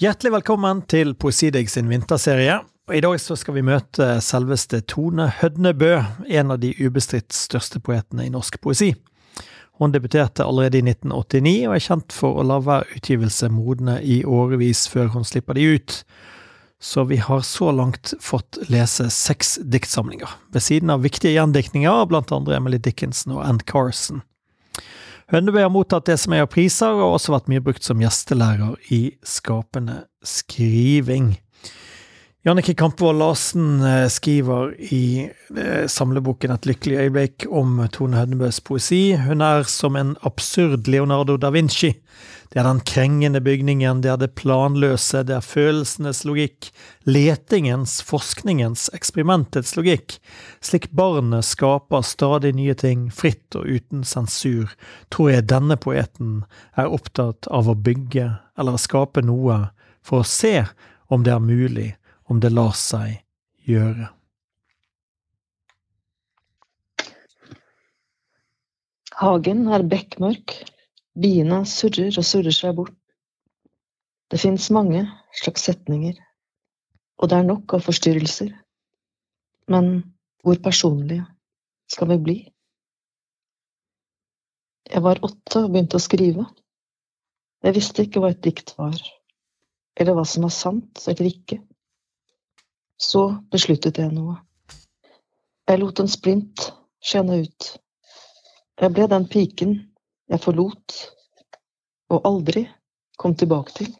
Hjertelig velkommen til Poesidig sin vinterserie. Og I dag så skal vi møte selveste Tone Hødnebø, en av de ubestridt største poetene i norsk poesi. Hun debuterte allerede i 1989, og er kjent for å la hver utgivelse modne i årevis før hun slipper de ut. Så vi har så langt fått lese seks diktsamlinger, ved siden av viktige gjendiktninger, blant andre Emily Dickinson og Ann Carson. Hønnebø har mottatt det som er av priser, og også vært mye brukt som gjestelærer i skapende skriving. Jannicke Kampvold Larsen eh, skriver i eh, samleboken Et lykkelig øyeblikk om Tone Hønebøs poesi. Hun er som en absurd Leonardo da Vinci. Det er den krengende bygningen, det er det planløse, det er følelsenes logikk, letingens, forskningens, eksperimentets logikk. Slik barnet skaper stadig nye ting, fritt og uten sensur, tror jeg denne poeten er opptatt av å bygge eller skape noe for å se om det er mulig om det lar seg gjøre. Hagen er bekmørk, biene surrer og surrer seg bort. Det fins mange slags setninger, og det er nok av forstyrrelser. Men hvor personlige skal vi bli? Jeg var åtte og begynte å skrive. Jeg visste ikke hva et dikt var, eller hva som var sant eller ikke. Så besluttet jeg noe. Jeg lot en splint skjenne ut. Jeg ble den piken jeg forlot og aldri kom tilbake til.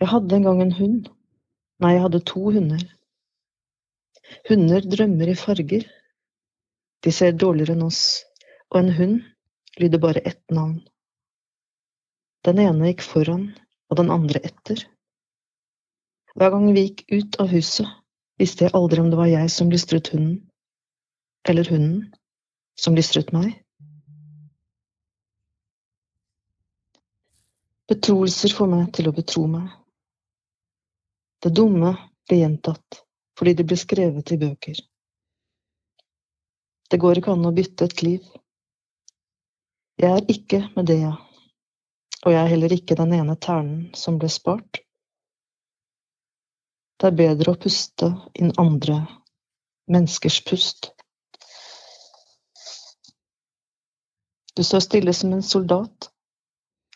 Jeg hadde en gang en hund. Nei, jeg hadde to hunder. Hunder drømmer i farger. De ser dårligere enn oss, og en hund lyder bare ett navn. Den ene gikk foran og den andre etter. Hver gang vi gikk ut av huset, visste jeg aldri om det var jeg som lystret hunden, eller hunden som lystret meg. Betroelser får meg til å betro meg. Det dumme blir gjentatt fordi det blir skrevet i bøker. Det går ikke an å bytte et liv. Jeg er ikke Medea og jeg er heller ikke den ene ternen som ble spart. Det er bedre å puste inn andre menneskers pust. Du står stille som en soldat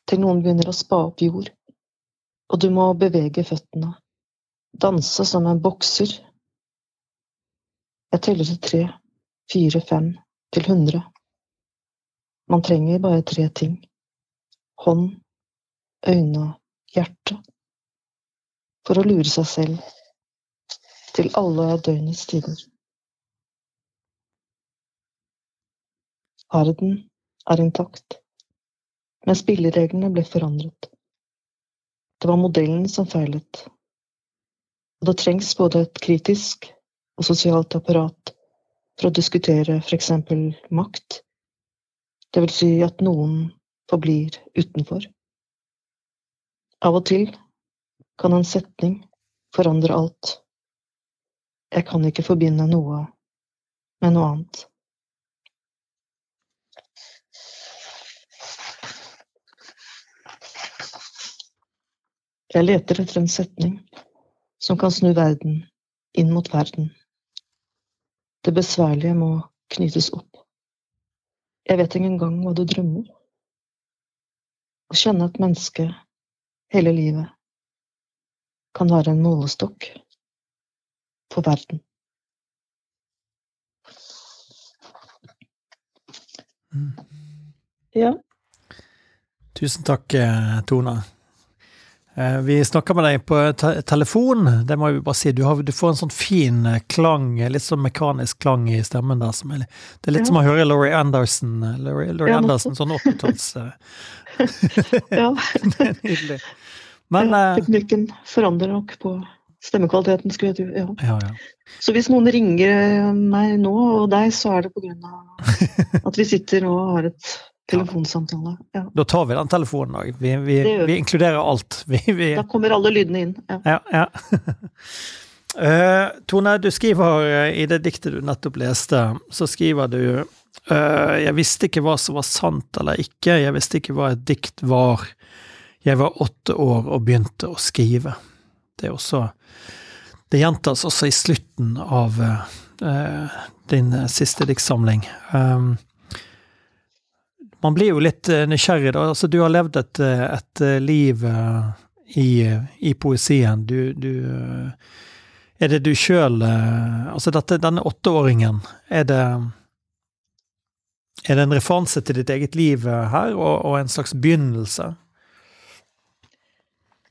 til noen begynner å spa opp jord, og du må bevege føttene, danse som en bokser. Jeg teller til tre, fire, fem, til hundre. Man trenger bare tre ting hånd, øyne, hjerte, for å lure seg selv til alle døgnets tider. Verden er intakt, men spillereglene ble forandret. Det var modellen som feilet, og det trengs både et kritisk og sosialt apparat for å diskutere f.eks. makt, det vil si at noen forblir utenfor. Av og til kan en setning forandre alt. Jeg kan ikke forbinde noe med noe annet. Jeg leter etter en setning som kan snu verden inn mot verden. Det besværlige må knytes opp. Jeg vet ikke engang hva du drømmer. Å kjenne et menneske hele livet kan være en målestokk på verden. Mm. Ja. Tusen takk, eh, Tone. Eh, vi snakker med deg på telefon. Det må vi bare si. Du, har, du, får en sånn fin eh, klang, litt sånn mekanisk klang i stemmen der. Er, det er litt ja. som å høre Laurie Anderson. Eh, Laurie, Laurie ja, Anderson, sånn 80-talls Ja. Nydelig. Men ja, Teknikken forandrer nok på stemmekvaliteten, skulle jeg tro. Ja. Ja, ja. Så hvis noen ringer meg nå, og deg, så er det på grunn av at vi sitter og har et Telefonsamtale. Ja. Da tar vi den telefonen òg. Vi, vi, vi, inkluderer alt. Vi, da kommer alle lydene inn. Ja. ja, ja. uh, Tone, du skriver uh, i det diktet du nettopp leste, så skriver du Uh, jeg visste ikke hva som var sant eller ikke, jeg visste ikke hva et dikt var. Jeg var åtte år og begynte å skrive. Det er også Det gjentas også i slutten av uh, din siste diktsamling. Um, man blir jo litt nysgjerrig, da. Altså, du har levd et, et liv uh, i, i, poesien. Du, du Er det du sjøl Altså, dette, denne åtteåringen, er det er det en referanse til ditt eget liv her, og, og en slags begynnelse?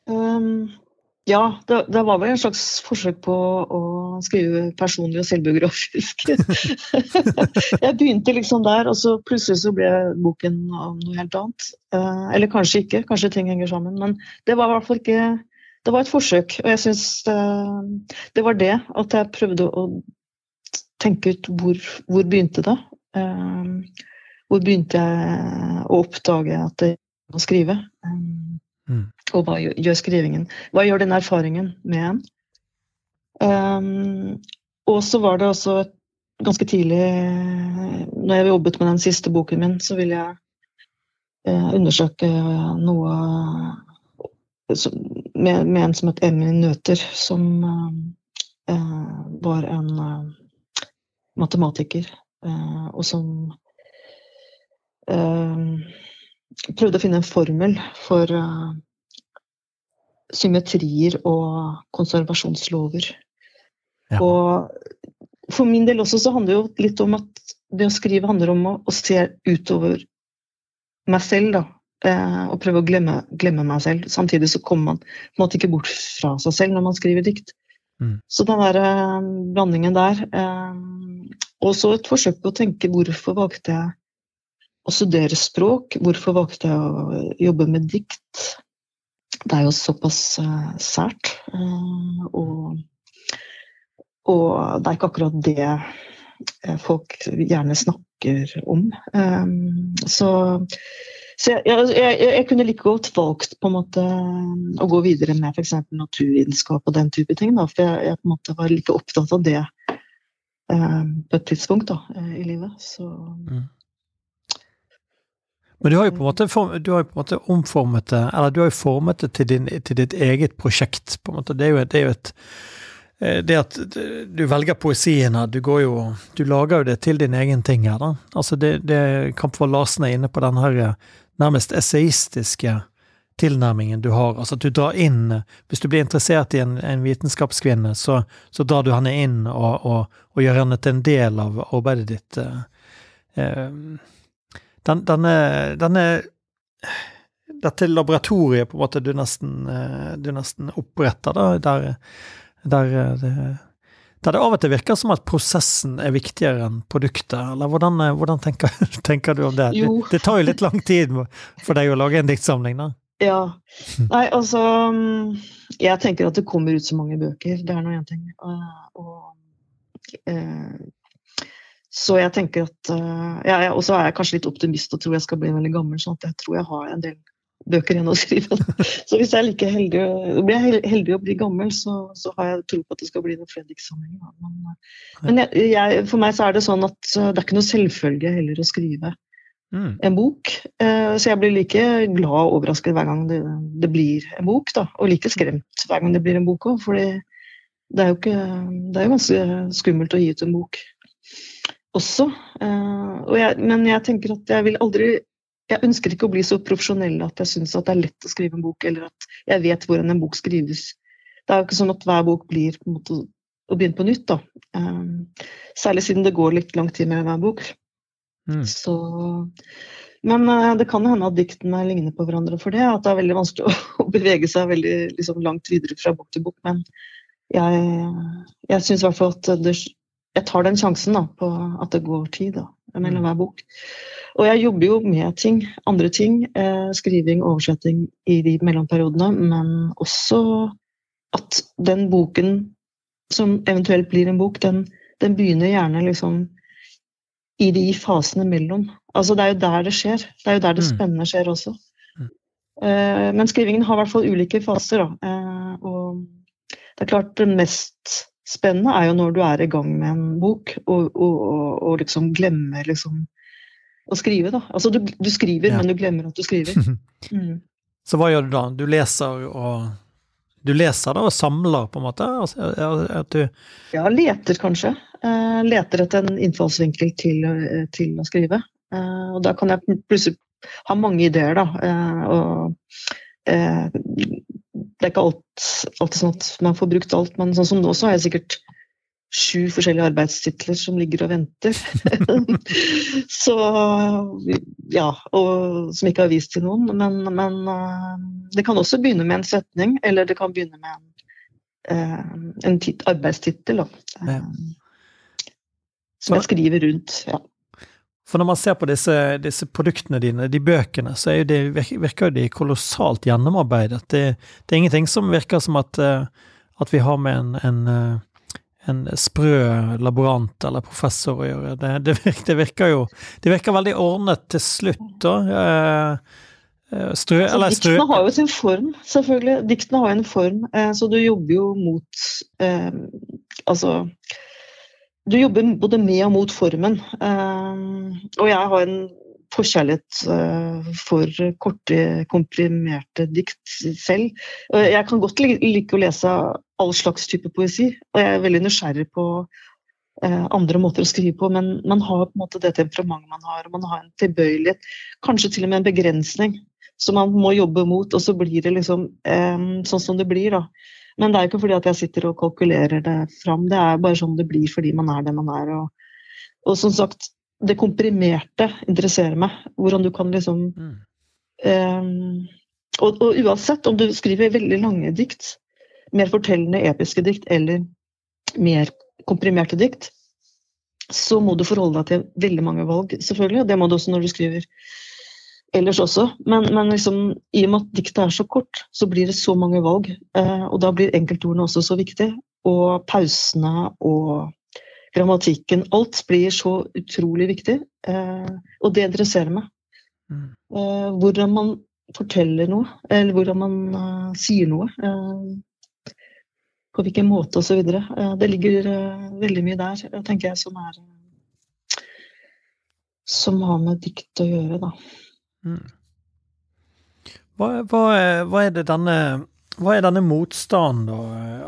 Um, ja, det, det, var vel en slags forsøk på å skrive personlig og selvbiografisk. jeg begynte liksom der, og så plutselig så ble boken av noe helt annet. Uh, eller kanskje ikke, kanskje ting henger sammen. Men det var i hvert fall ikke Det var et forsøk, og jeg syns det, det, var det at jeg prøvde å tenke ut hvor, hvor begynte det. Um, hvor begynte jeg å oppdage at det å skrive? Um, mm. Og hva gjør skrivingen? Hva gjør den erfaringen med en? Um, og så var det også ganske tidlig, når jeg jobbet med den siste boken min, så ville jeg eh, undersøke noe med, med, en som het Emmy Nøter, som eh, var en eh, matematiker Eh, og som eh, prøvde å finne en formel for uh, symmetrier og konservasjonslover. Ja. Og for min del også så handler det jo litt om at det å skrive handler om å, å se utover meg selv, da. Eh, og prøve å glemme, glemme, meg selv. Samtidig så kommer man på en måte ikke bort fra seg selv når man skriver dikt. Mm. Så den der eh, blandingen der eh, Og så et forsøk på å tenke hvorfor valgte jeg å studere språk? Hvorfor valgte jeg å jobbe med dikt? Det er jo såpass uh, sært. Og, og det er ikke akkurat det folk gjerne snakker om. Så så jeg, jeg, jeg, kunne like godt valgt på en måte å gå videre med f.eks. naturvitenskap og den type ting. Da, for jeg, jeg, på en måte var like opptatt av det eh, på et tidspunkt da, eh, i livet. Så mm. Men du har jo på en måte, du har jo på en måte omformet det, eller du har jo formet det til, din, til ditt eget prosjekt. på en måte. Det er jo, det er jo et eh, det at du velger poesien her, du går jo Du lager jo det til din egen ting her, da. Altså det, det Kampvold Larsen er inne på den her nærmest essayistiske tilnærmingen du har. Altså at du drar inn Hvis du blir interessert i en, en vitenskapskvinne, så, så, drar du henne inn og, og, og, gjør henne til en del av arbeidet ditt. Eh, den, denne, denne Dette laboratoriet på en måte du nesten, eh, du nesten oppretter, da, der, der det, der det av og til virker som at prosessen er viktigere enn produktet, eller hvordan, eh, hvordan tenker, tenker, du om det? det? det? tar jo litt lang tid for deg å lage en diktsamling, da? Ja. Nei, altså Jeg tenker at det kommer ut så mange bøker, det er nå én ting. Og, eh, så jeg tenker at uh, ja, Og så er jeg kanskje litt optimist og tror jeg skal bli veldig gammel, sånn at jeg tror jeg har en del bøker igjen å skrive. Så hvis jeg er like heldig, blir heldig å bli gammel, så, så, har jeg tro på at det skal bli noen Fredrik-samlinger. Men, men jeg, jeg, for meg så er det sånn at det er ikke noe selvfølge heller å skrive mm. en bok. Eh, så jeg blir like glad og overrasket hver gang det, det blir en bok, da. Og like skremt hver gang det blir en bok òg, fordi det er jo ikke Det er jo ganske skummelt å gi ut en bok også. Og jeg, men jeg tenker at jeg vil aldri jeg ønsker ikke å bli så profesjonell at jeg syns det er lett å skrive en bok, eller at jeg vet hvordan en bok skrives. Det er jo ikke sånn at hver bok blir på en måte å begynne på nytt. da. Um, særlig siden det går litt lang tid med hver bok. Mm. Så, men uh, det kan hende at diktene ligner på hverandre for det. At det er veldig vanskelig å bevege seg veldig liksom, langt videre fra bok til bok. Men jeg, jeg syns i hvert fall at det, jeg tar den sjansen da, på at det går tid da, mellom hver bok. Og jeg jobber jo med ting, andre ting. Eh, skriving, oversetting i de mellomperiodene. Men også at den boken som eventuelt blir en bok, den, den begynner gjerne liksom i de fasene mellom. Altså det er jo der det skjer. Det er jo der det mm. spennende skjer også. Mm. Eh, men skrivingen har i hvert fall ulike faser, da. Eh, og det er klart det mest spennende er jo når du er i gang med en bok og, og, og, og liksom glemmer liksom å skrive, da. Altså du, du skriver, Ja. men du glemmer at du skriver. Mm. Så hva gjør du da? Du leser og Du leser da og samler, på en måte? Altså, at du Ja, leter kanskje. Eh, leter etter en innfallsvinkel til, eh, til å skrive. Eh, og da kan jeg plutselig ha mange ideer, da. Eh, og eh, det er ikke alt, alltid sånn at man får brukt alt, men sånn som nå, så har jeg sikkert sju forskjellige arbeidstitler som ligger og venter. så ja, og som ikke har vist til noen. Men, men eh, det kan også begynne med en setning, eller det kan begynne med en, eh, en arbeidstittel. Ja. Eh, Som jeg skriver rundt. ja. For når man ser på disse, disse produktene dine, de bøkene, så jo det, virker jo de kolossalt gjennomarbeidet. Det, det er ingenting som virker som at, eh, at vi har med en, en, eh, en sprø laborant eller professor å gjøre. Det, det, virker, det virker jo Det virker veldig ordnet til slutt, da. Eh, Strø, eller strø... diktene har jo sin form, selvfølgelig. Diktene har jo en form, så du jobber jo mot eh, Altså Du jobber både med og mot formen. Eh, og jeg har en forkjærlighet eh, for korte, komprimerte dikt selv. Jeg kan godt like å lese all slags type poesi, og jeg er veldig nysgjerrig på eh, andre måter å skrive på, men man har på en måte det temperamentet man har, og man har en tilbøyelighet, kanskje til og med en begrensning som man må jobbe mot, og så blir det liksom sånn som det blir, da. Men det er ikke fordi at jeg sitter og kalkulerer det fram, det er bare sånn det blir fordi man er det man er. Og, og som sagt, det komprimerte interesserer meg. Hvordan du kan liksom Mm. um, og, og uansett om du skriver veldig lange dikt, mer fortellende episke dikt eller mer komprimerte dikt, så må du forholde deg til veldig mange valg, selvfølgelig. Og det må du også når du skriver ellers også. Men, men liksom, i og med at diktet er så kort, så blir det så mange valg. Eh, og da blir enkeltordene også så viktig. Og pausene og grammatikken. Alt blir så utrolig viktig. Eh, og det interesserer meg. Mm. Eh, hvordan man forteller noe, eller hvordan man eh, sier noe. eh, på hvilken måte osv. Uh, det ligger eh, veldig mye der, eh, tenker jeg, som er eh, Som har med dikt å gjøre, da. Mm. Hva, hva, er- hva denne hva er denne motstanden, da?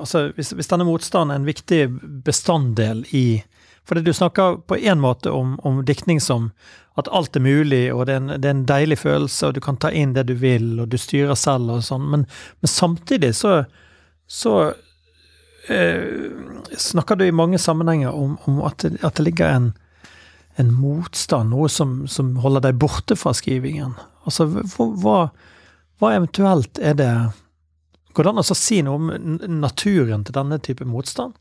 Altså, hvis, hvis denne motstanden er en viktig bestanddel i Fordi du snakker på en måte om, om diktning som at alt er mulig, og det er, en, det er en deilig følelse, og du kan ta inn det du vil, og du styrer selv og sånn, men, men samtidig så, så eh, snakker du i mange sammenhenger om, om at, at det ligger en, en motstand, noe som, som holder deg borte fra skrivingen. Altså, hva, hva, eventuelt er det Går det an å si noe om naturen til denne type motstand?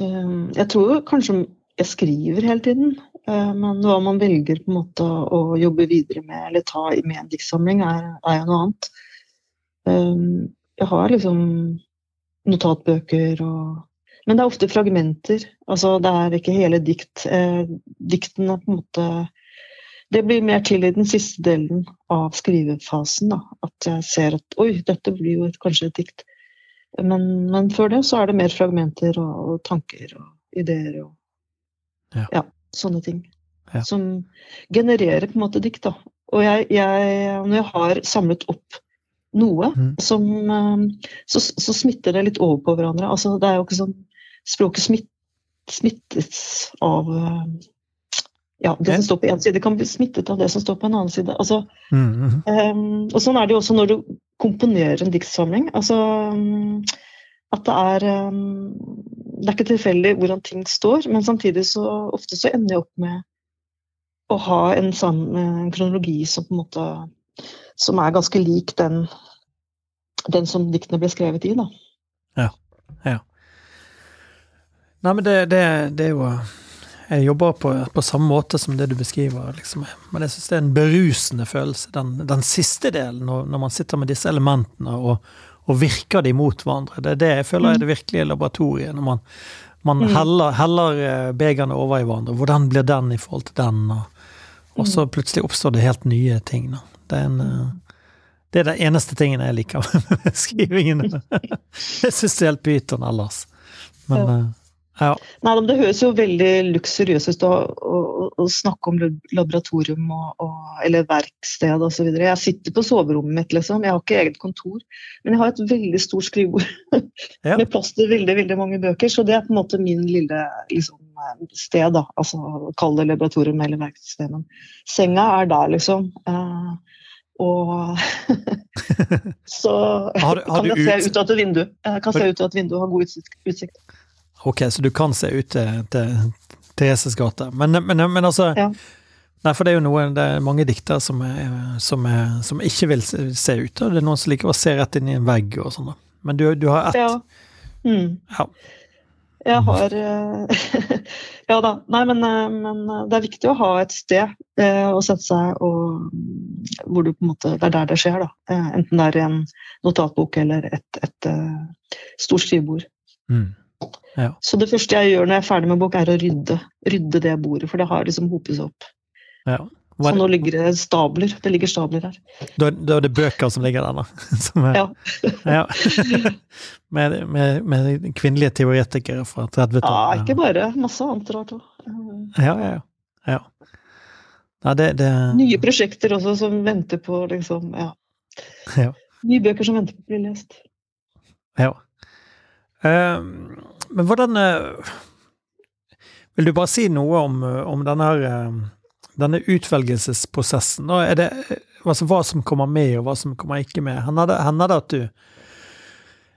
Eh, Jeg tror kanskje jeg skriver hele tiden, eh, men hva man velger på en måte å jobbe videre med eller ta med en diktsamling, er, er jo noe annet. Eh, Jeg har liksom notatbøker og Men det er ofte fragmenter. Altså det er ikke hele dikt. Eh, Diktene på en måte Det blir mer til i den siste delen av skrivefasen. da, At jeg ser at oi, dette blir jo et, kanskje et dikt. Men, men før det så er det mer fragmenter og, og tanker og ideer og Ja. sånne ting. Ja. Som genererer på en måte dikt. da. Og jeg, jeg, når jeg har samlet opp noe, Mm. som, eh, så, så smitter det litt over på hverandre. Altså, det er jo ikke sånn Språket smitt, smittes av eh, ja, det som står på én side, kan bli smittet av det som står på en annen side. Altså, Mm, -hmm. um, og sånn er det jo også når du komponerer en diktsamling. Altså, um, at det er um, Det er ikke tilfeldig hvordan ting står, men samtidig så ofte så ender jeg opp med å ha en, en kronologi som på en måte som er ganske lik den, den som diktene ble skrevet i. da. Nei, men det, det, det er jo Jeg jobber på, på samme måte som det du beskriver, liksom. Men jeg syns det er en berusende følelse, den, den siste delen, når, når man sitter med disse elementene og, og virker de mot hverandre. Det er det jeg føler er det virkelige laboratoriet, når man, man Mm. heller, heller eh, begerne over i hverandre. Hvordan blir den i forhold til den? Og, og så plutselig oppstår det helt nye ting. Det er en eh, det er den eneste tingen jeg liker med skrivingen. Jeg syns det er helt pyton ellers. Men Ja. eh, Nei, Det høres jo veldig luksuriøst ut å, å, å snakke om laboratorium og, og, eller verksted osv. Jeg sitter på soverommet mitt, liksom. Jeg har ikke eget kontor. Men jeg har et veldig stort skrivebord Ja. med plass til veldig veldig mange bøker. Så det er på en måte min lille liksom, sted. da, altså Kall det laboratorium eller verksted. Men senga er der, liksom. Uh, og så Har har kan jeg jeg se ut- ut av et vindu. Jeg kan Har se ut av et vindu og ha god utsikt. Ok, så du kan se ut til, til Thereses gate. Men, men, men altså Ja. Nei, for det er jo noe, det er mange diktere som, som, som ikke vil se, se ut, og det er noen som liker å se rett inn i en vegg og sånn. Men du, du har ett. Ja. Mm. Ja. Jeg har eh, Ja da. Nei, men, eh, men det er viktig å ha et sted eh, å sette seg og hvor du på en måte Det er der det skjer, da. Eh, enten det er en notatbok eller et, et et stort skrivebord. Mm. Så det første jeg gjør når jeg er ferdig med bok, er å rydde, rydde det bordet, for det har liksom hopet seg opp. Ja. Så Hva er nå ligger det stabler. Det ligger stabler her. da, da er det bøker som ligger der, da. Som er, Ja. ja. med, med, med kvinnelige teoretikere fra 30-tallet. ikke bare. Masse annet rart òg. Ja, ja, ja. ja. Det, det Nye prosjekter også som venter på liksom, ja. Ja. Nye bøker som venter på å bli lest. Ja. Ehm, men hvordan eh, Vil du bare si noe om, eh, om denne, eh, denne utvelgelsesprosessen? Da er det altså hva som kommer med, og hva som kommer ikke med? Hender det, hender det at du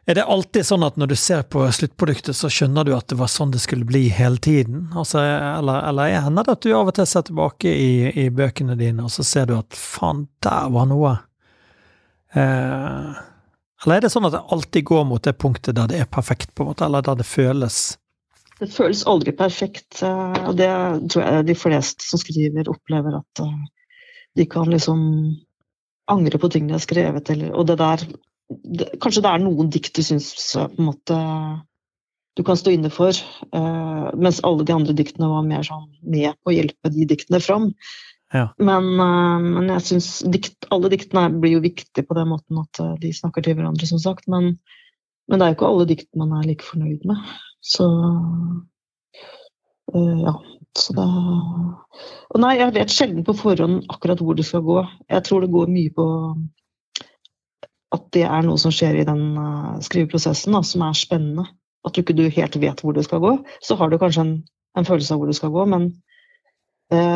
Er det alltid sånn at når du ser på sluttproduktet, så skjønner du at det var sånn det skulle bli hele tiden? Altså, eller, eller hender det at du av og til ser tilbake i, i bøkene dine, og så ser du at faen, der var noe? Eh, eller er det sånn at det alltid går mot det punktet der det er perfekt, på en måte, eller der det føles Det føles aldri perfekt, eh, og det tror jeg de fleste som skriver, opplever at eh, de kan liksom angre på ting de har skrevet, eller Og det der det, Kanskje det er noen dikt du syns eh, på en måte du kan stå inne for, mens alle de andre diktene var mer sånn med på å hjelpe de diktene fram. Ja. Men, eh, men jeg syns dikt, alle diktene blir jo viktige på den måten at eh, de snakker til hverandre, som sagt. Men, men det er jo ikke alle dikt man er like fornøyd med. Så øh, ja. Så det Og nei, jeg vet sjelden på forhånd akkurat hvor det skal gå. Jeg tror det går mye på at det er noe som skjer i den skriveprosessen da, som er spennende. At du ikke du helt vet hvor det skal gå. Så har du kanskje en, en følelse av hvor det skal gå, men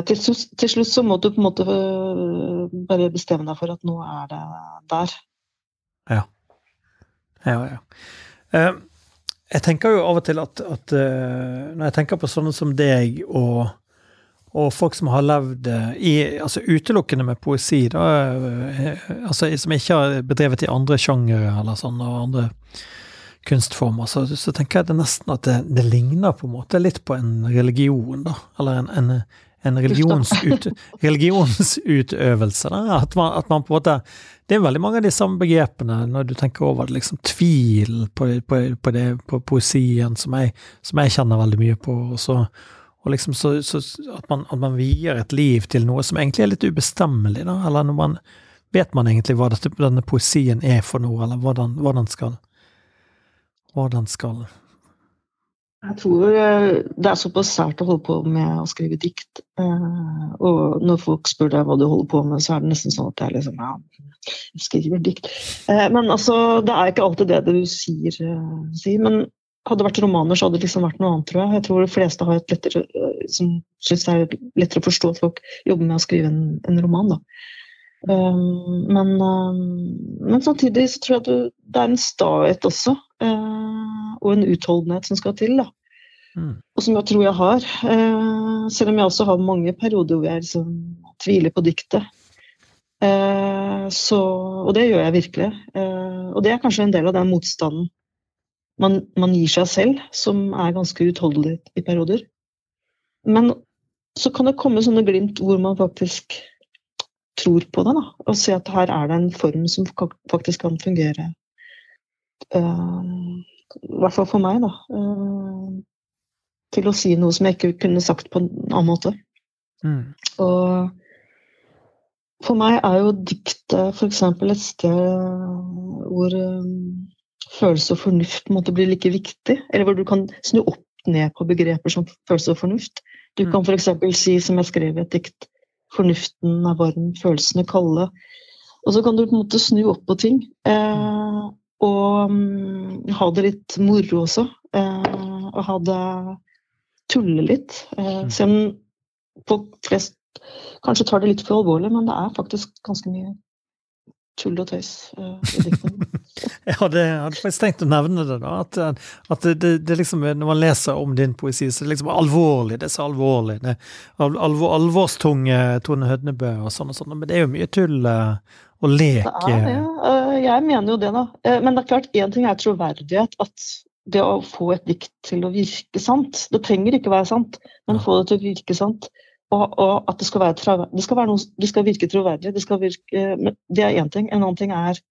til, slutt- til slutt så må du på en måte eh, bare bestemme deg for at nå er det der. Ja, ja. ja. jeg tenker jo av og til at, at eh, når jeg tenker på sånne som deg og, og folk som har levd eh, i, altså utelukkende med poesi, da, eh, altså som ikke har bedrevet i andre sjangere eller sånn, og andre kunstformer, så, så tenker jeg det nesten at det, det ligner på en måte litt på en religion, da. Eller en, en, en religionsut, religionsutøvelse. At, man, at man på en måte Det er veldig mange av de samme begrepene når du tenker over det. liksom Tvil på, på, på, det, på poesien, som jeg, som jeg kjenner veldig mye på. Og, så, og liksom så, så at, man, at man vier et liv til noe som egentlig er litt ubestemmelig. Da. Eller når man Vet man egentlig hva dette, denne poesien er for noe, eller hvordan, den skal Hva den skal Jeg tror eh, det er såpass sært å holde på med å skrive dikt. eh, Og når folk spør deg hva du holder på med, så er det nesten sånn at jeg liksom Ja, skriver dikt. Eh, Men altså, det er ikke alltid det du sier. sier. Men hadde det vært romaner, så hadde det liksom vært noe annet, tror jeg. Jeg tror de fleste har et lettere, som syns det er lettere å forstå at folk jobber med å skrive en, en roman, da. Um, men, um, men samtidig så tror jeg at du, det er en stahet også, uh, og en utholdenhet som skal til. da mm. og som jeg tror jeg har. Uh, selv om jeg også har mange perioder hvor jeg liksom tviler på diktet. Uh, så, og det gjør jeg virkelig. Og det er kanskje en del av den motstanden man, man gir seg selv, som er ganske utholdelig i perioder. Men så kan det komme sånne glimt hvor man faktisk tror på det, da, og se at her er det en form som faktisk kan fungere. Uh, I hvert fall for meg, da. Uh, til å si noe som jeg ikke kunne sagt på en annen måte. Mm. Og for meg er jo diktet f.eks. et sted hvor um, følelse og fornuft måtte bli like viktig. Eller hvor du kan snu opp ned på begreper som følelse og fornuft. Du Mm. kan f.eks. si, som jeg skrev i et dikt, 'fornuften er varm, følelsene kalde'. Og så kan du på en måte snu opp på ting. Eh, og um, ha det litt moro også. Eh, og ha det Tulle litt. Eh, Mm. selv om folk flest kanskje tar det litt for alvorlig, men det er faktisk ganske mye tull og tøys eh, i diktene. Jeg hadde, hadde faktisk tenkt å nevne det, da. At, at det, det, liksom, når man leser om din poesi, så er det liksom alvorlig. Det er så alvorlig. Det alvor, alvorstunge Tone Hødnebø og sånn og sånn. Men det er jo mye tull eh, og lek. Det er det. eh, Jeg mener jo det, da. Eh, Men det er klart, én ting er troverdighet. At det å få et dikt til å virke sant Det trenger ikke være sant, men Ja. få det til å virke sant. Og, og at det skal være det skal, være noe, det skal virke troverdig. Det, skal virke, det er én ting. En annen ting er eh,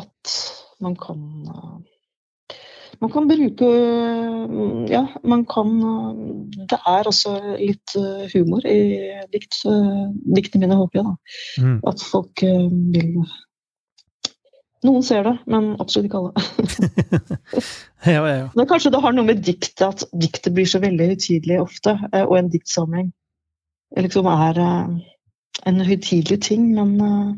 at man kan eh, man kan bruke Ja, man kan Det er også litt eh, humor i dikt, eh, diktene mine, håper jeg. da. Mm. At folk eh, vil Noen ser det, men absolutt ikke alle. Ja, ja, ja. Men kanskje det har noe med diktet at diktet blir så veldig høytidelig ofte, eh, og en diktsamling liksom er eh, en høytidelig ting, men eh, eh,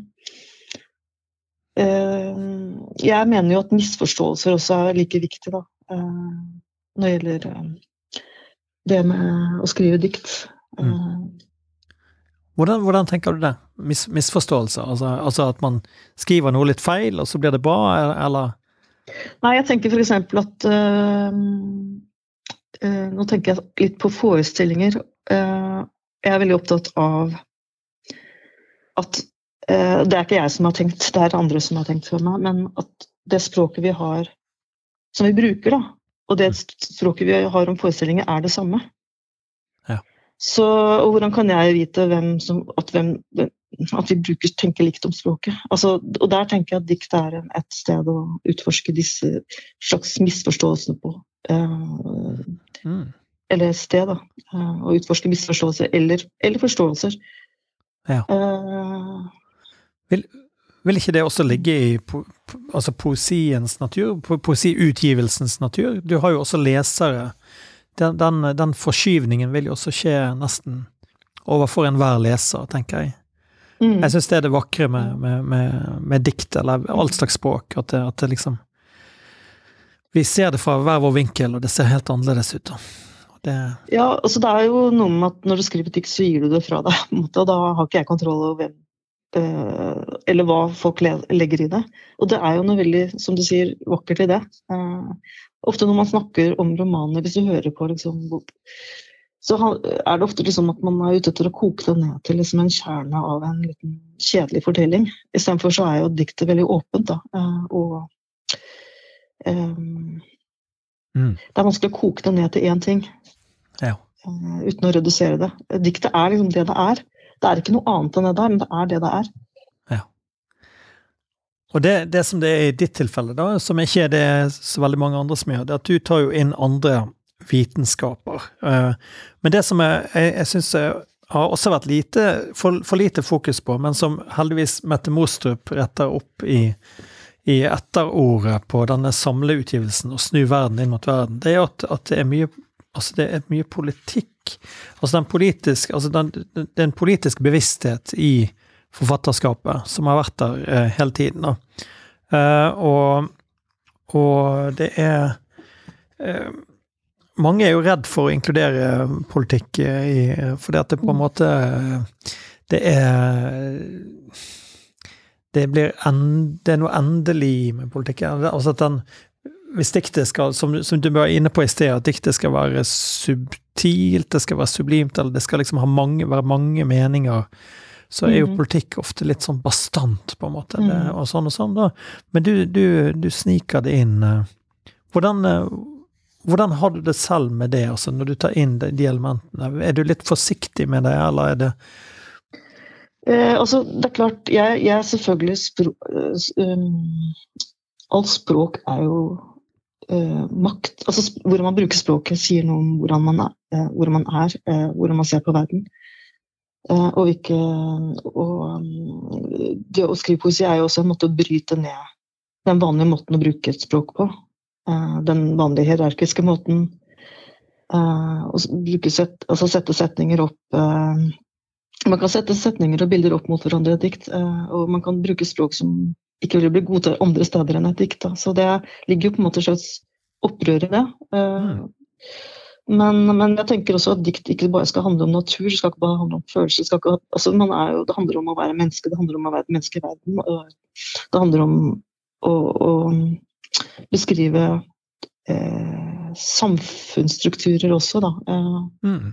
Jeg mener jo at misforståelser også er like viktig, da. eh, når det gjelder eh, det med å skrive dikt. Mm. Hvordan, hvordan tenker du det? Mis, misforståelser? Altså, altså at man skriver noe litt feil, og så blir det bra, eller? Nei, jeg tenker f.eks. at øh, øh, Nå tenker jeg litt på forestillinger. Uh, jeg er veldig opptatt av at Det er ikke jeg som har tenkt, det er andre som har tenkt for meg, men at det språket vi har, som vi bruker, da, og det språket vi har om forestillinger, er det samme. Ja. Så hvordan kan jeg vite hvem som, at, hvem, at vi bruker, tenker likt om språket? Altså, og der tenker jeg at dikt er et sted å utforske disse slags misforståelsene på. Eh, Mm. eller et sted, da. Eh, å utforske misforståelser eller, eller forståelser. Ja. Eh, Vil ikke det også ligge i po altså poesiens natur, po poesiutgivelsens natur? Du har jo også lesere. Den, den, den forskyvningen vil jo også skje nesten overfor enhver leser, tenker jeg. mm. Jeg syns det er det vakre med, med, med, med dikt, eller alt slags språk, at det, at det liksom Vi ser det fra hver vår vinkel, og det ser helt annerledes ut. da. Det, Ja, altså det er jo noe med at når du skriver dikt, så gir du det fra deg. Og da har ikke jeg kontroll over hvem Eller hva folk legger i det. Og det er jo noe veldig, som du sier, vakkert i det. Eh, ofte når man snakker om romaner, hvis du hører på liksom så er det ofte liksom at man er ute etter å koke det ned til liksom en kjerne av en liten kjedelig fortelling. Istedenfor så er jo diktet veldig åpent, da. eh, og um, Mm. det er vanskelig å koke det ned til én ting ja. eh, uten å redusere det. Diktet er liksom det det er. Det er ikke noe annet enn det der, men det er det det er. Og det, det som det er i ditt tilfelle, da, som ikke er det så veldig mange andre som gjør, det er at du tar jo inn andre vitenskaper. Eh, Men det som jeg, jeg, jeg syns har også vært lite, for, for lite fokus på, men som heldigvis Mette Mostrup retter opp i, i etterordet på denne samleutgivelsen, 'Å snu verden inn mot verden', det er at, at det er mye Altså, det er mye politikk. Altså, den politisk, altså den, det er en politisk bevissthet i forfatterskapet som har vært der eh, hele tiden. Da. Eh, og, og det er eh, Mange er jo redd for å inkludere politikk eh, i Fordi at det på en måte Det er Det en, det er noe endelig med politikken. Altså at den hvis diktet skal, som, som du var inne på i sted, at diktet skal være subtilt, det skal være sublimt, eller det skal liksom ha mange, være mange meninger, så er jo mm. politikk ofte litt sånn bastant, på en måte, det, Mhm. og sånn og sånn, da. Men du, du, du sniker det inn. eh. Hvordan, eh, hvordan har du det selv med det, altså, når du tar inn de, de elementene? Er du litt forsiktig med det, eller er det Eh, altså, det er klart, jeg, jeg er selvfølgelig spro eh, um, Alt språk er jo eh, makt. Altså, hvordan man bruker språket, sier noe om hvordan man er, eh, hvor man, er eh, hvordan man ser på verden. Eh, og hvilke og, Det å skrive poesi er jo også en måte å bryte ned den vanlige måten å bruke et språk på. den vanlige hierarkiske måten. Bruke set, altså sette setninger opp Man kan sette setninger og bilder opp mot hverandre i et dikt, og man kan bruke språk som ikke ville bli til andre steder enn et dikt. Da. Så det ligger jo på en måte et slags opprør i det. Mm. Men, men, jeg tenker også at dikt ikke bare skal handle om natur, det skal ikke bare handle om følelser. Det, ikke, altså jo, det handler om å være menneske, det handler om å være et menneske i verden. Det handler om å, å beskrive eh, samfunnsstrukturer også, da. Eh, mm.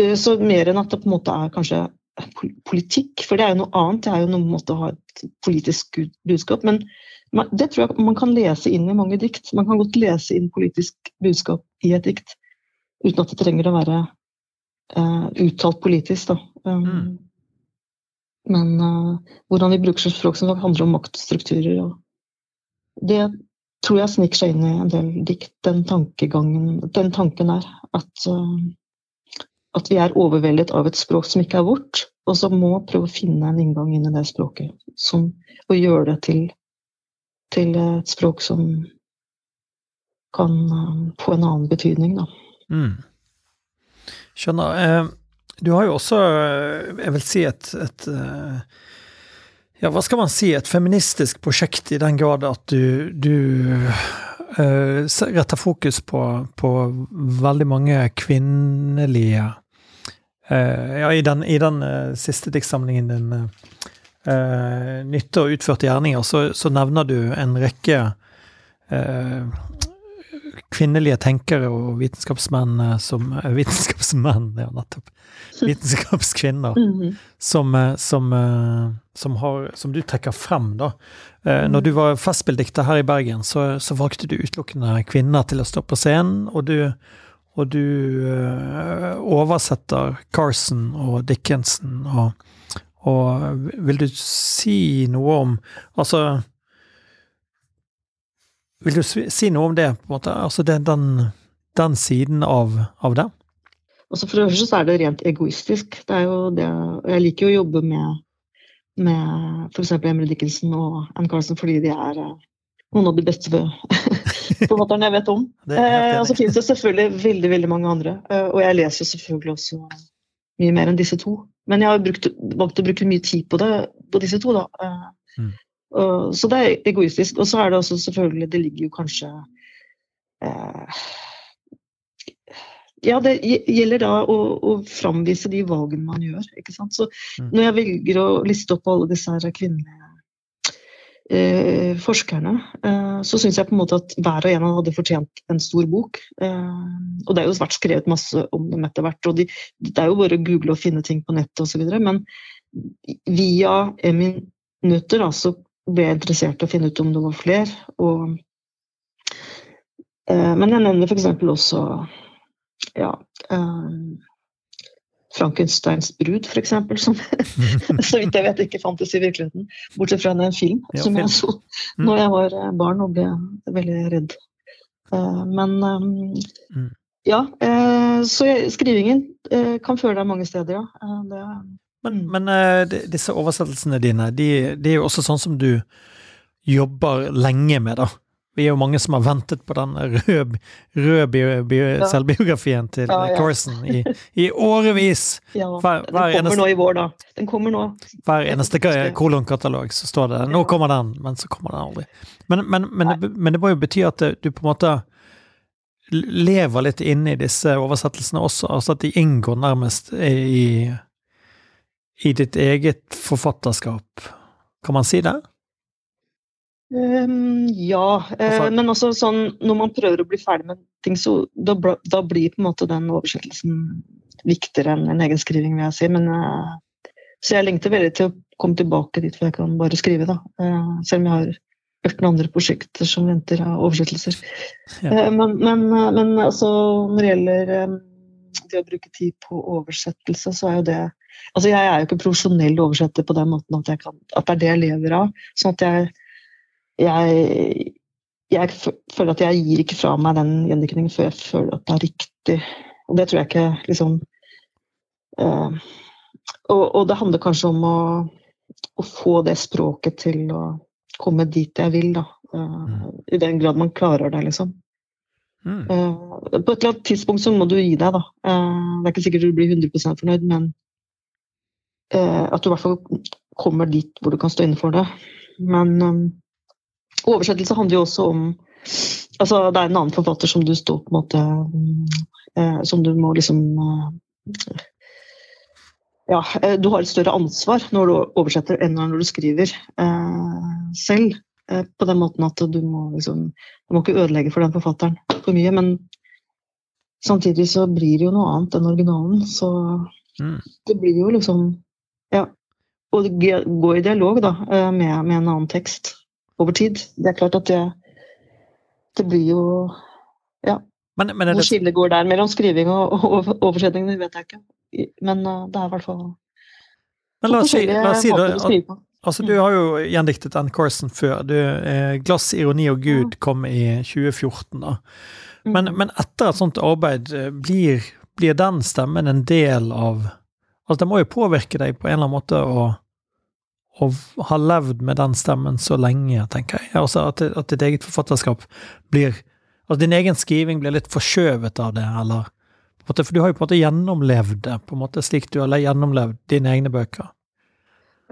Eh, så mer enn at det på en måte er kanskje politikk, for det er jo noe annet. Det er jo noe måte å ha et politisk budskap. Men det tror jeg man kan lese inn i mange dikt. Man kan godt lese inn politisk budskap i et dikt uten at det trenger å være uh, uttalt politisk. Da. Um, mm. Men uh, hvordan vi bruker språk som handler om maktstrukturer. Og det tror jeg sniker seg inn i en del dikt, den tankegangen, den tanken der. At, uh, at vi er overveldet av et språk som ikke er vårt, og som må prøve å finne en inngang inn i det språket. Som, og gjøre det til, til et språk som kan få en annen betydning, da. Mm. Skjønner. Eh, du har jo også, eh, jeg vil si, et, et eh, ja, hva skal man si, et feministisk prosjekt i den grad at du, du retter fokus på, på, veldig mange kvinnelige uh, Ja, i den, i den uh, siste diktsamlingen din, uh, 'Nytte og utførte gjerninger', så, så nevner du en rekke kvinnelige tenkere og vitenskapsmenn som Vitenskapsmenn, ja, nettopp. Vitenskapskvinner mm -hmm. som, som, som, har, som, du trekker frem, da. Når du var festspilldikter her i Bergen, så, så, valgte du utelukkende kvinner til å stå på scenen, og du, og du oversetter Carson og Dickinson og, og vil du si noe om Altså vil du si noe om det, på en måte? Altså den, den, den siden av, av det? Altså for det første så er det rent egoistisk. Det er jo det, jeg liker jo å jobbe med, med f.eks. Emre Dickinson og Ann Carson fordi de er eh, noen av de beste forfatterne jeg vet om. Eh, og så finnes det selvfølgelig veldig veldig mange andre. Eh, og jeg leser selvfølgelig også mye mer enn disse to. Men jeg har brukt, valgt å bruke mye tid på det, på disse to. da. Eh, mm. Så det er egoistisk. Og så er det også selvfølgelig Det ligger jo kanskje eh, Ja, det gjelder da å, å, framvise de valgene man gjør. ikke sant? Så mm. når jeg velger å liste opp alle disse her kvinnelige eh, forskerne, eh, så syns jeg på en måte at hver og en hadde fortjent en stor bok. Eh, og det er jo vært skrevet masse om dem etter hvert, og de, det er jo bare å google og finne ting på nettet osv. Men via minutter da, så ble jeg interessert i å finne ut om det var flere. Og, eh, men jeg nevner f.eks. også ja, eh, Frankensteins brud, f.eks., som så vidt jeg vet ikke fantes i virkeligheten. Bortsett fra en film ja, som jeg så mm. når jeg var eh, barn og ble veldig redd. Eh, men eh, mm. ja, så skrivingen kan føre deg mange steder, ja. Det, men, mm. men disse oversettelsene dine, de, de, er jo også sånn som du jobber lenge med, da. Vi er jo mange som har ventet på den røde, rød ja. selvbiografien til ja, ja. Carson i, i årevis. Ja, hver, den kommer eneste, nå i vår, da. Den kommer nå. Hver eneste kolonkatalog så står det 'nå kommer den', men så kommer den aldri. Men, men, men, det, men det må jo bety at du på en måte lever litt inne i disse oversettelsene også, altså at de inngår nærmest i i ditt eget forfatterskap. Kan man si det? Um, ja, altså, men også sånn når man prøver å bli ferdig med ting, så da, da blir på en måte den oversettelsen viktigere enn en egen skriving, vil jeg si. Men, uh, så jeg lengter veldig til å komme tilbake dit hvor jeg kan bare skrive, da. Uh, selv om jeg har 18 andre prosjekter som venter av oversettelser. Ja. men, men, men altså, når det gjelder um, det å bruke tid på oversettelse, så er jo det Altså, jeg er jo ikke profesjonell oversetter på den måten at, kan, at, det er det jeg lever av. Sånn at jeg, jeg, jeg føler at jeg gir ikke fra meg den gjendikningen før jeg føler at det er riktig. Og det tror jeg ikke liksom uh, og, og, det handler kanskje om å, å, få det språket til å komme dit jeg vil, da. Uh, I den grad man klarer det, liksom. Mm. Uh, på et eller annet tidspunkt så må du gi deg, da. Det er ikke sikkert du blir 100% fornøyd, men at du i hvert fall kommer dit hvor du kan stå inne for det. Men um, oversettelse handler jo også om Altså, det er en annen forfatter som du står på en måte Som du må liksom ja, eh, du har et større ansvar når du oversetter enn når du skriver eh, selv. Eh, på den måten at du må, liksom, du må ikke ødelegge for den forfatteren for mye. Men samtidig så blir det jo noe annet enn originalen. Så mm. det blir jo liksom Ja. Å gå i dialog da, eh, med, med, en annen tekst over tid. Det er klart at det, det blir jo Ja. Men, men Hvor skillet går der mellom skriving og, og oversetting, det vet jeg ikke. Men uh, det er i hvert fall men la oss si, la oss si det, at, altså, Du mm. har jo gjendiktet Ann Carson før. Du, eh, 'Glass, ironi og Gud' kom i 2014. da. Men, mm. men etter et sånt arbeid, eh, blir, blir, den stemmen en del av Altså, det må jo påvirke deg på en eller annen måte å, å har levd med den stemmen så lenge, tenker jeg. Altså at, at ditt eget forfatterskap blir At din egen skriving blir litt forskjøvet av det, eller for du har jo på en måte gjennomlevd det, på en måte slik du har gjennomlevd dine egne bøker.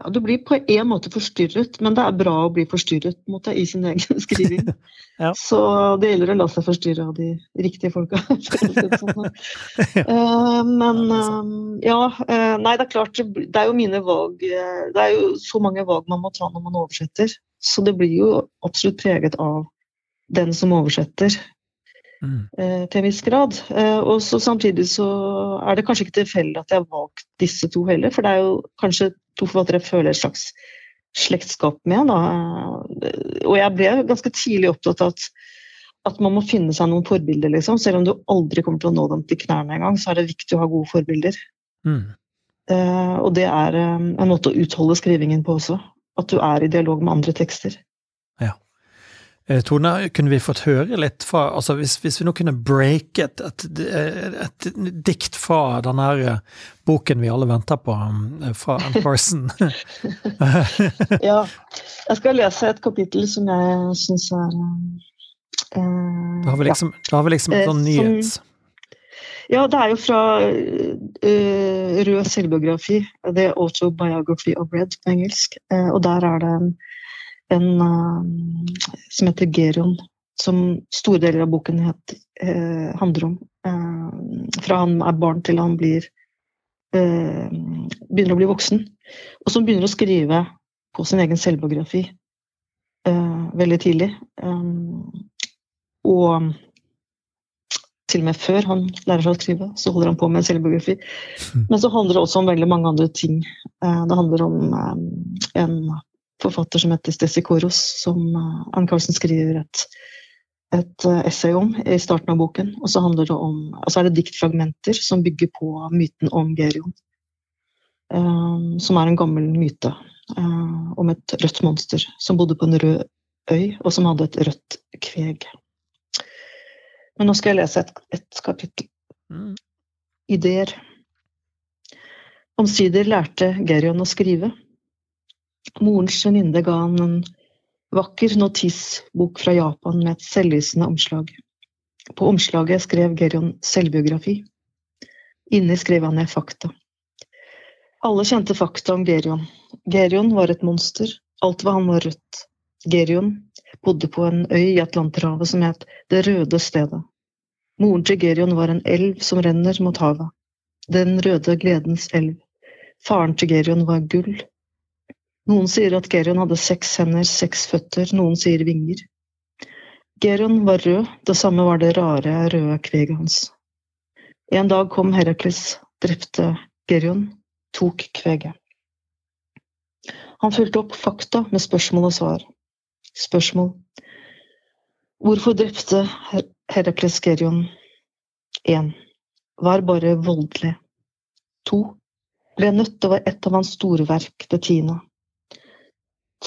Ja, Du blir på en måte forstyrret, men det er bra å bli forstyrret måte, i sin egen skriving. ja. Så det gjelder å la seg forstyrre av de riktige folka. ja. uh, men uh, ja, uh, Nei, det er klart, det er jo mine valg Det er jo så mange valg man må ta når man oversetter. Så det blir jo absolutt preget av den som oversetter. Mm. Eh, til en viss grad. Eh, og så Samtidig så er det kanskje ikke tilfeldig at jeg har valgt disse to heller, for det er jo kanskje to forfattere føler et slags slektskap med. Da. Og jeg ble ganske tidlig opptatt av at, at man må finne seg noen forbilder. Liksom. Selv om du aldri kommer til å nå dem til knærne engang, så er det viktig å ha gode forbilder. Mm. Uh, og det er um, en måte å utholde skrivingen på også. At du er i dialog med andre tekster. Eh, Tone, kunne vi fått høre litt fra altså Hvis, hvis vi nå kunne breake et, et, et, dikt fra denne her eh, boken vi alle venter på, um, fra Ann Carson Ja. Jeg skal lese et kapittel som jeg syns er eh, Da har vi liksom, ja. har vi liksom en sånn nyhets... Ja, det er jo fra uh, Rød selvbiografi, The Autobiography of Red på engelsk. Uh, og der er det en uh, som heter Geron, som store deler av boken het, uh, handler om. Uh, fra han er barn til han blir begynner å bli voksen. Og som begynner å skrive på sin egen selvbiografi veldig tidlig. og til og med før han lærer seg å skrive, så holder han på med en selvbiografi. Mm. Men så handler det også om veldig mange andre ting. Det handler om en forfatter som heter Stessi Koros, som Arne Carlsen skriver et, et uh, essay om i starten av boken. Og så, handler det om, altså er det diktfragmenter som bygger på myten om Gerion. Um, som er en gammel myte om et rødt monster som bodde på en rød øy, og som hadde et rødt kveg. Men nå skal jeg lese et, et kapittel. Mm. Ideer. Omsider lærte Gerion å skrive. Morens venninne ga han en vakker notisbok fra Japan med et selvlysende omslag. På omslaget skrev Gerion selvbiografi. Inni skrev han ned fakta. Alle kjente fakta om Gerion. Gerion var et monster. Alt ved han var rødt. Gerion bodde på en øy i Atlanterhavet som het Det røde stedet. Moren til Gerion var en elv som renner mot havet. Den røde gledens elv. Faren til Gerion var gull, noen sier at Gerion hadde seks hender, seks føtter, noen sier vinger. Gerion var rød, det samme var det rare, røde kveget hans. En dag kom Herakles, drepte Gerion, tok kveget. Han fulgte opp fakta med spørsmål og svar. Spørsmål. Hvorfor drepte Herakles Gerion? 1. Var bare voldelig. 2. Ble nødt, det var et av hans store verk, det tiende.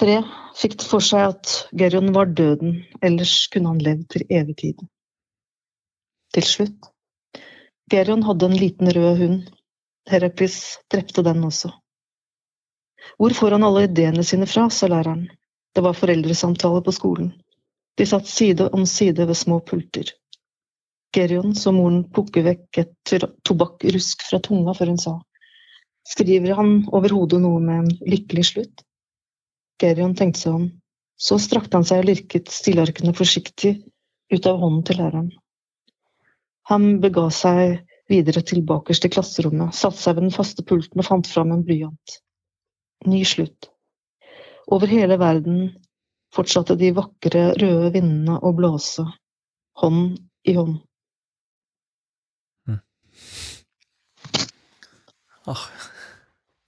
Tre fikk det for seg at Gerion var døden, ellers kunne han levd til evig tid. Til slutt. Gerion hadde en liten rød hund. Heraklis drepte den også. Hvor får han alle ideene sine fra, sa læreren. Det var foreldresamtale på skolen. De satt side om side ved små pulter. Gerion så moren plukke vekk et tobakkrusk fra tunga før hun sa Skriver han overhodet noe med en lykkelig slutt? Gerion tenkte seg om. Så strakte han seg og lirket stilarkene forsiktig ut av hånden til læreren. Han bega seg videre til bakerst i klasserommet, satte seg ved den faste pulten og fant fram en blyant. Ny slutt. Over hele verden fortsatte de vakre, røde vindene å blåse, hånd i hånd. Mm. Oh.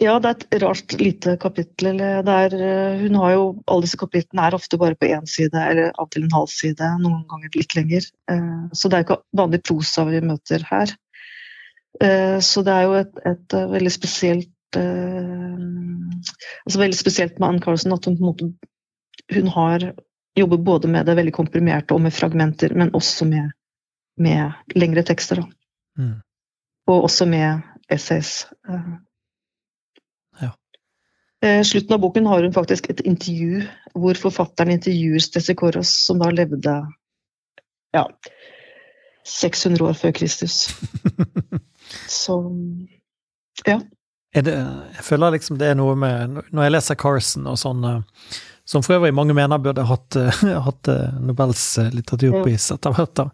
Ja, det er et rart lite kapittel. Er, eh, hun har jo, Alle disse kapitlene er ofte bare på én side, eller av til en halv side, noen ganger litt lenger. Eh, så det er ikke vanlig prosa vi møter her. Eh, så det er jo et, et veldig spesielt altså Veldig spesielt med Ann Carlsen at hun på en måte hun har jobber både med det veldig komprimerte og med fragmenter, men også med, med lengre tekster. Mm. Og også med essays. Eh, slutten av boken har hun faktisk et intervju hvor forfatteren intervjuer Stesikoros, som da levde ja, 600 år før Kristus. Så ja. Det, jeg føler liksom det er noe med Når jeg leser Carson og sånn, eh, som for øvrig mange mener burde hatt, hatt eh, Nobels litteraturpris etter hvert, da,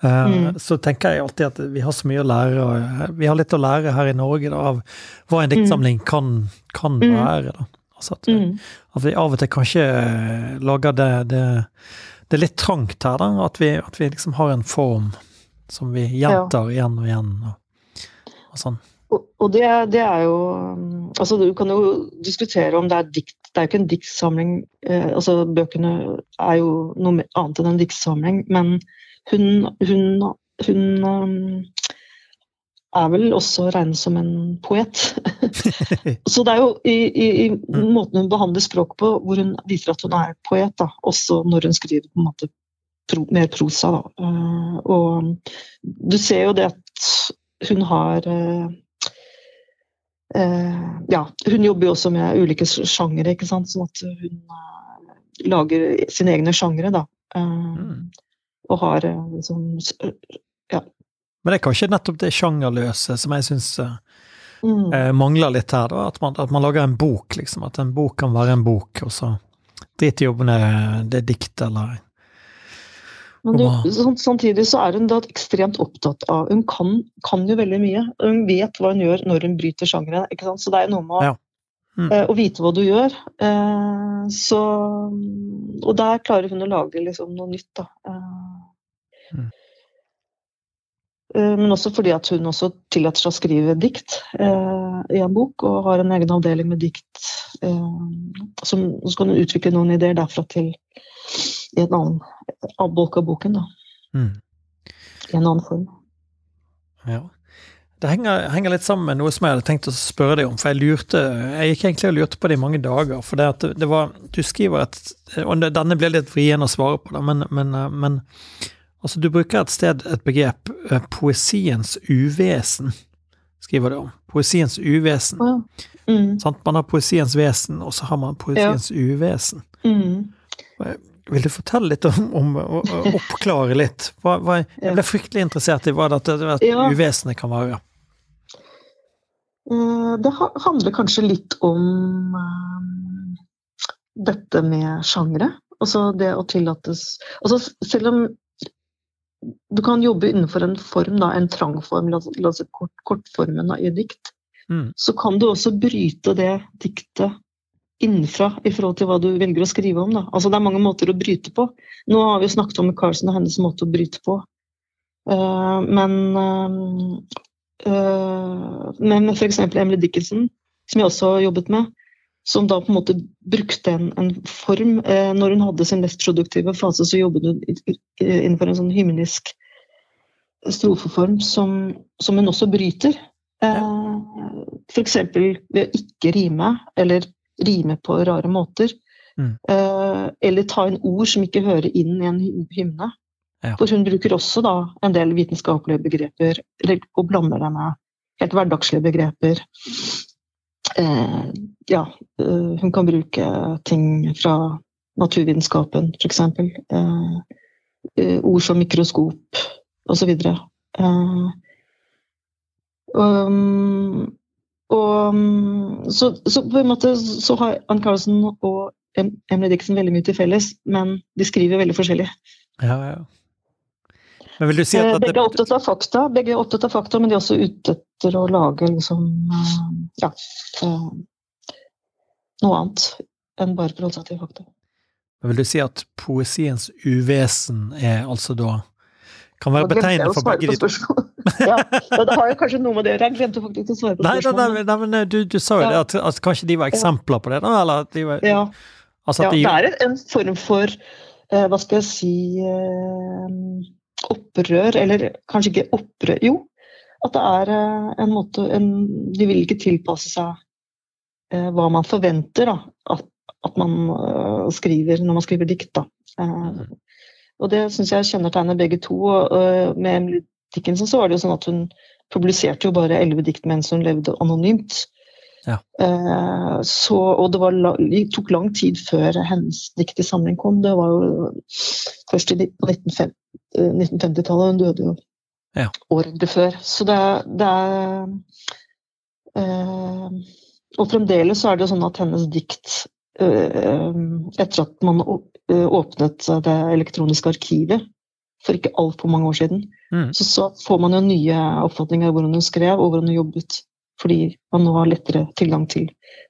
mm. så tenker jeg alltid at vi har så mye å lære. Og vi har litt å lære her i Norge da, av hva en diktsamling kan, kan mm. være. da. Altså at, mm. at, vi av og til kanskje lager det, det, det er litt trangt her, da. At vi, at vi, liksom har en form som vi gjentar ja. igjen og igjen. Og, og sånn. Og det, det, er jo Altså, du kan jo diskutere om det er dikt. Det er jo ikke en diktsamling. Eh, altså, bøkene er jo noe annet enn en diktsamling, men hun, hun, hun um, er vel også regnet som en poet. så det er jo i, i, i, mm. måten hun behandler språk på, hvor hun viser at hun er poet, da, også når hun skriver på en måte pro, mer prosa. Da. Uh, og du ser jo det at hun har uh, uh, Ja, hun jobber jo også med ulike sjangere, ikke sant, sånn at hun lager sine egne sjangere, da. Mm. Og har liksom Ja men det er kanskje nettopp det sjangerløse som jeg syns mm. uh, mangler litt her. Da. At man, at, man, lager en bok, liksom. At en bok kan være en bok, og så driter i om det er dikt eller men du, samtidig så er hun da ekstremt opptatt av Hun kan, kan, jo veldig mye. Hun vet hva hun gjør når hun bryter sjangeren. ikke sant? Så det er noe med å, ja. mm. eh, å vite hva du gjør. Eh, så, og der klarer hun å lage liksom noe nytt. Da. Eh, mm. Eh, men også fordi at hun også tillater seg å skrive dikt eh, i en bok, og har en egen avdeling med dikt. Eh, som, så kan hun utvikle noen ideer derfra til i en annen avbolk av boken. Da. Mm. I en annen form. Ja. Det henger, henger, litt sammen med noe som jeg hadde tenkt å spørre deg om. For jeg lurte, jeg gikk egentlig og lurte på det i mange dager. For det at det var Du skriver et Og denne blir litt vrien å svare på, da, men, men, men Altså, du bruker et sted et begrep, eh, poesiens uvesen, skriver du om. Poesiens uvesen. Ja. Mm. Man har poesiens vesen, og så har man poesiens ja. uvesen. Mm. Vil du fortelle litt om, om å, oppklare litt? Hva, hva, jeg ble fryktelig interessert i hva dette ja. uvesenet kan være. Eh, det handler kanskje litt om um, dette med sjangre. Altså det å tillates altså Selv om du kan jobbe innenfor en form, da, en trang form, la oss si kort, kortformen i dikt. Mm. Så kan du også bryte det diktet innenfra i forhold til hva du velger å skrive om. Da. Altså, det er mange måter å bryte på. Nå har vi jo snakket om Carlsen og hennes måte å bryte på. Uh, men uh, uh, men f.eks. Emily Dickinson, som jeg også har jobbet med, som da på en måte brukte en, en form. uh, når hun hadde sin mest produktive fase, så jobbet hun innenfor en sånn hymnisk strofeform som, som hun også bryter. Uh, F.eks. ved å ikke rime, eller rime på rare måter. Mm. Eh, eller ta inn ord som ikke hører inn i en hymne. Ja. For hun bruker også da en del vitenskapelige begreper, og blander dem med helt hverdagslige begreper eh, ja, eh, hun kan bruke ting fra naturvitenskapen, f.eks. Uh, uh, ord som mikroskop osv. Uh, um, og um, så, så, på en måte så har Ann Carlsen og Emily Dixon veldig mye til felles, men de skriver veldig forskjellig. Ja, ja. Men vil du si at Begge er opptatt av fakta, begge er opptatt av fakta, men de er også ute etter å lage liksom Ja. Noe annet enn bare forholde seg til fakta. Men vil du si at poesiens uvesen er altså da kan være betegnende for begge de to? Ja, det har jo kanskje noe med det å gjøre. Jeg glemte faktisk å svare på spørsmålet. Nei, nei, nei, men du, du sa jo ja. det, at, at, kanskje de var eksempler på det? eller at de var... Ja. Altså ja, de... det er en form for eh, Hva skal jeg si eh, Opprør, eller kanskje ikke opprør Jo, at det er eh, en måte en, De vil ikke tilpasse seg hva man forventer da, at, at man skriver når man skriver dikt. da. Mm. Og det syns jeg kjennetegner begge to. Og med Dickinson så var det jo sånn at hun publiserte jo bare elleve dikt mens hun levde anonymt. Ja. Eh, så, og det, var, det, tok lang tid før hennes diktesamling kom. Det var jo først på 1950-tallet. Eh, hun døde jo ja. året før. Så det, det er eh, Og fremdeles så er det jo sånn at hennes dikt eh, Etter at man åpnet det elektroniske arkivet for ikke altfor mange år siden, mm. så, så, får man jo nye oppfatninger av hvordan hun skrev og hvordan hun jobbet. Fordi man nå har lettere tilgang til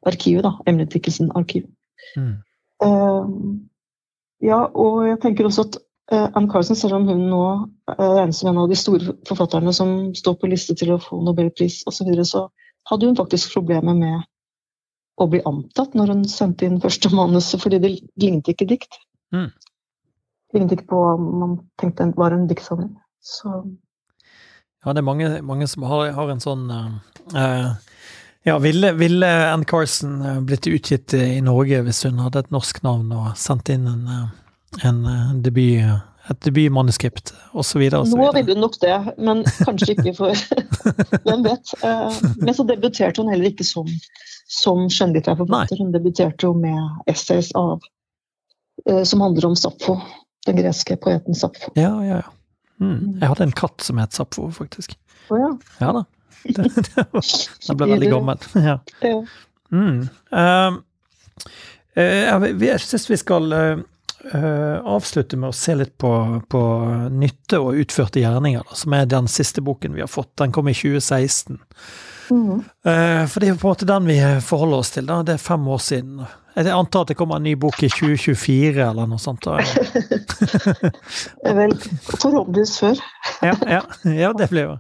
arkivet, da. Emily Dickinson-arkivet. Mm. Uh, ja, og jeg tenker også at uh, Anne Carlsen, selv om hun nå uh, regnes som en av de store forfatterne som står på liste til å få nobelpris osv., så, videre, så hadde hun faktisk problemer med å bli antatt når hun sendte inn første manuset, fordi det lignet ikke dikt. Mm. Lignet ikke på hva man tenkte var en diktsamling. Så Ja, det er mange, mange som har, har, en sånn uh, Ja, ville, ville Ann Carson blitt utgitt i Norge hvis hun hadde et norsk navn og sendt inn en, en debut et debutmanuskript osv. Nå ville hun nok det, men kanskje ikke for Hvem vet. Men så debuterte hun heller ikke som, som skjønnlitterær forfatter. Hun debuterte jo med essays av Eh, som handler om Sappho. Den greske poeten Sappho. Ja, ja, ja. Mm. Jeg hadde en katt som het Sappho, faktisk. Å ja. Ja da. Den ble veldig gammel. Ja. Mm. Uh, uh, jeg syns vi skal uh, avslutte med å se litt på, på nytte og utførte gjerninger, da, som er den siste boken vi har fått. Den kom i 2016. Mm. For det er på en måte den vi forholder oss til. Da. Det er fem år siden. Jeg antar at det kommer en ny bok i 2024 eller noe sånt? Vel, forhåpentligvis før. ja, ja, ja, det blir jo.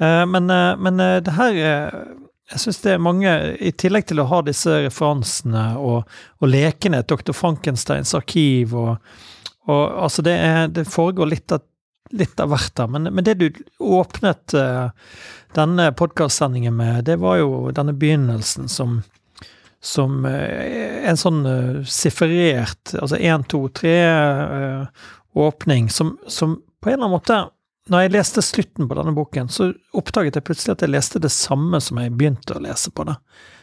Eh, men, eh, men eh, det her Jeg syns det er mange I tillegg til å ha disse referansene og, og lekene, Dr. Frankensteins arkiv og, og altså det, er, det foregår litt av, litt av hvert der. Men, men det du åpnet denne podkastsendingen med, det var jo denne begynnelsen som som eh, en sånn uh, sifferert, altså én, to, tre uh, åpning, som, som, på en eller annen måte Når jeg leste slutten på denne boken, så oppdaget jeg plutselig at jeg leste det samme som jeg begynte å lese på det.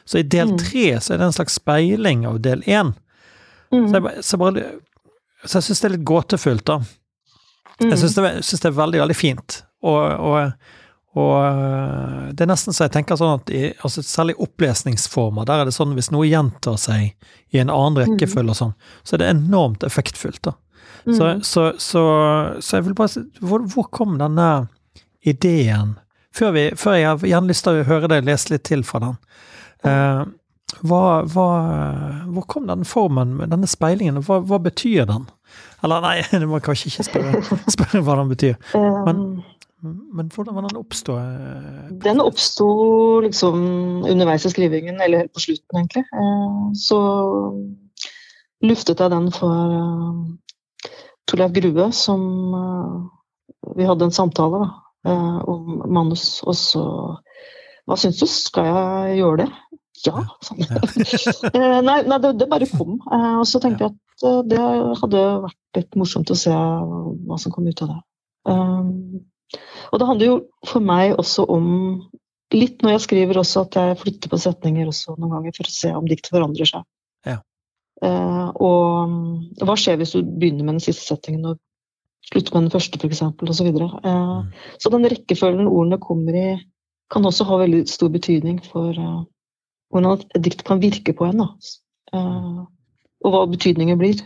Så i del mm. tre mm. så er det en slags speiling av del én. Mm. Så jeg, så bare, så jeg syns det er litt gåtefullt, da. Mm. Jeg syns det, det, er veldig, veldig fint. Og, og og øh, det er nesten så jeg tenker sånn at i, altså særlig opplesningsformer, der er det sånn hvis noe gjentar seg i en annen mm. rekkefølge og sånn, så er det enormt effektfullt, da. Mm. Så, så, så, så, jeg vil bare si hvor, hvor, kom denne ideen? Før, vi, før jeg har gjerne lyst til å høre deg lese litt til fra den. Eh, hva, hva, hvor kom denne formen, denne speilingen, hva, hva betyr den? Eller nei, du må kanskje ikke spørre, spørre hva den betyr. Men um, men hvordan var den oppstå? Eh, den oppsto liksom underveis i skrivingen, eller helt på slutten, egentlig. Eh, så luftet jeg den for uh, Torleif Grue, som Vi hadde en samtale da, om manus, og så Hva syns du, skal jeg gjøre det? Ja, sånn. nei, nei det, det, bare kom. og så tenkte jeg at det hadde vært litt morsomt å se hva som kom ut av det. Og det handler jo for meg også om Litt når jeg skriver også at jeg flytter på setninger også noen ganger for å se om diktet forandrer seg. Ja. Eh, og hva skjer hvis du begynner med den siste settingen og slutter med den første, f.eks., osv. Eh, Mm. så den rekkefølgen ordene kommer i, kan også ha veldig stor betydning for eh, hvordan et dikt kan virke på en. Eh, og hva betydningen blir.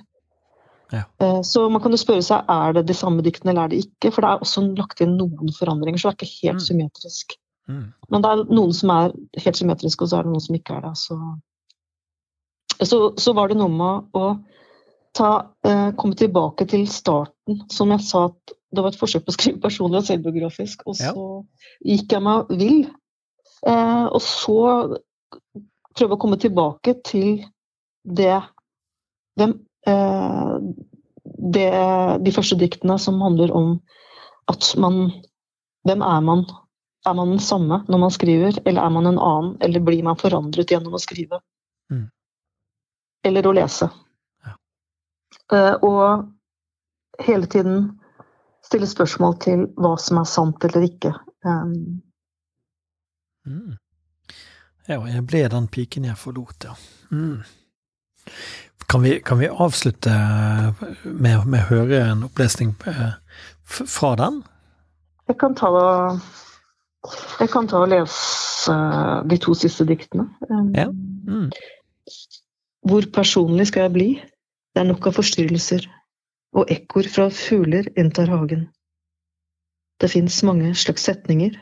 Ja. Eh, Så man kan jo spørre seg er det de samme diktene eller er det ikke. For det er også lagt inn noen forandringer, så det er ikke helt Mm. symmetrisk. Mm. Men det er noen som er helt symmetriske, og så er det noen som ikke er det. Så, så, så var det noe med å ta, eh, komme tilbake til starten. Som jeg sa, at det var et forsøk på å skrive personlig og selvbiografisk, og så gikk jeg meg vill. Eh, og så prøve å komme tilbake til det hvem, det, de første diktene som handler om at man Hvem er man? Er man den samme når man skriver, eller er man en annen? Eller blir man forandret gjennom å skrive? Mm. Eller å lese. Ja. Eh, og hele tiden stille spørsmål til hva som er sant eller ikke. Um, Mm. Ja, jeg ble den piken jeg forlot, ja. Mm. Kan, vi, kan vi avslutte med, med å høre en opplesning eh, fra den? jeg kan ta jeg kan ta og lese de to siste diktene. Um, Ja. Mm. Hvor personlig skal jeg bli? Det er nok av forstyrrelser, og ekkoer fra fugler inntar hagen. Det fins mange slags setninger.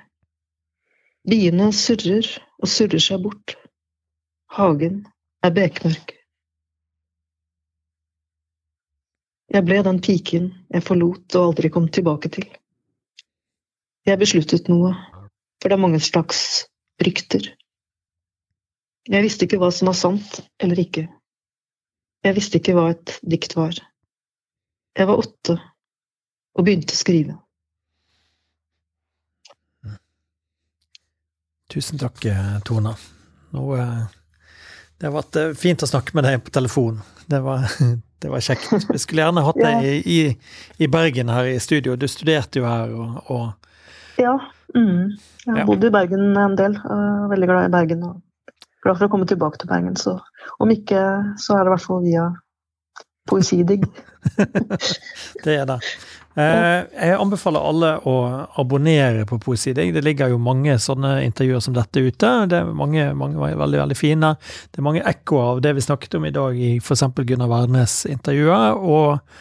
Biene surrer og surrer seg bort. Hagen er bekmørk. Jeg ble den piken jeg forlot og aldri kom tilbake til. Jeg besluttet noe, for det er mange slags rykter. Jeg visste ikke hva som var sant eller ikke. Jeg visste ikke hva et dikt var. Jeg var åtte og begynte å skrive. Tusen takk, Tona. Nå, eh, det har vært eh, fint å snakke med deg på telefon. Det var, det var kjekt. Vi skulle gjerne hatt deg i, i, i Bergen her i studio. Du studerte jo her, og, og Ja. Mm. Jeg har Ja. bodd i Bergen en del. og er veldig glad i Bergen. Og glad for å komme tilbake til Bergen. Så om ikke, så er det i hvert fall via poesidigg. det er det. Eh, jeg anbefaler alle å abonnere på Poesidigg. Det ligger jo mange sånne intervjuer som dette ute. Det er mange, mange veldig, veldig fine. Det er mange ekkoer av det vi snakket om i dag i f.eks. Gunnar Wærnes-intervjuet. Og,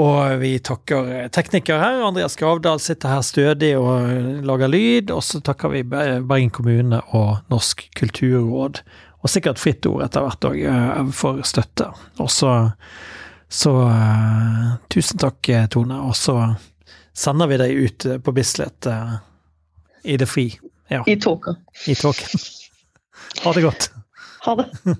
og vi takker tekniker her. Andreas Gravdal sitter her stødig og lager lyd. Og så takker vi Bergen kommune og Norsk kulturråd. Og sikkert Fritt Ord etter hvert òg, for støtte. Og så så eh, tusen takk, eh, Tone. Og så sender vi deg ut eh, på Bislett eh, i det fri. Ja, I tåka. i tåken. Ha det godt. Ha det.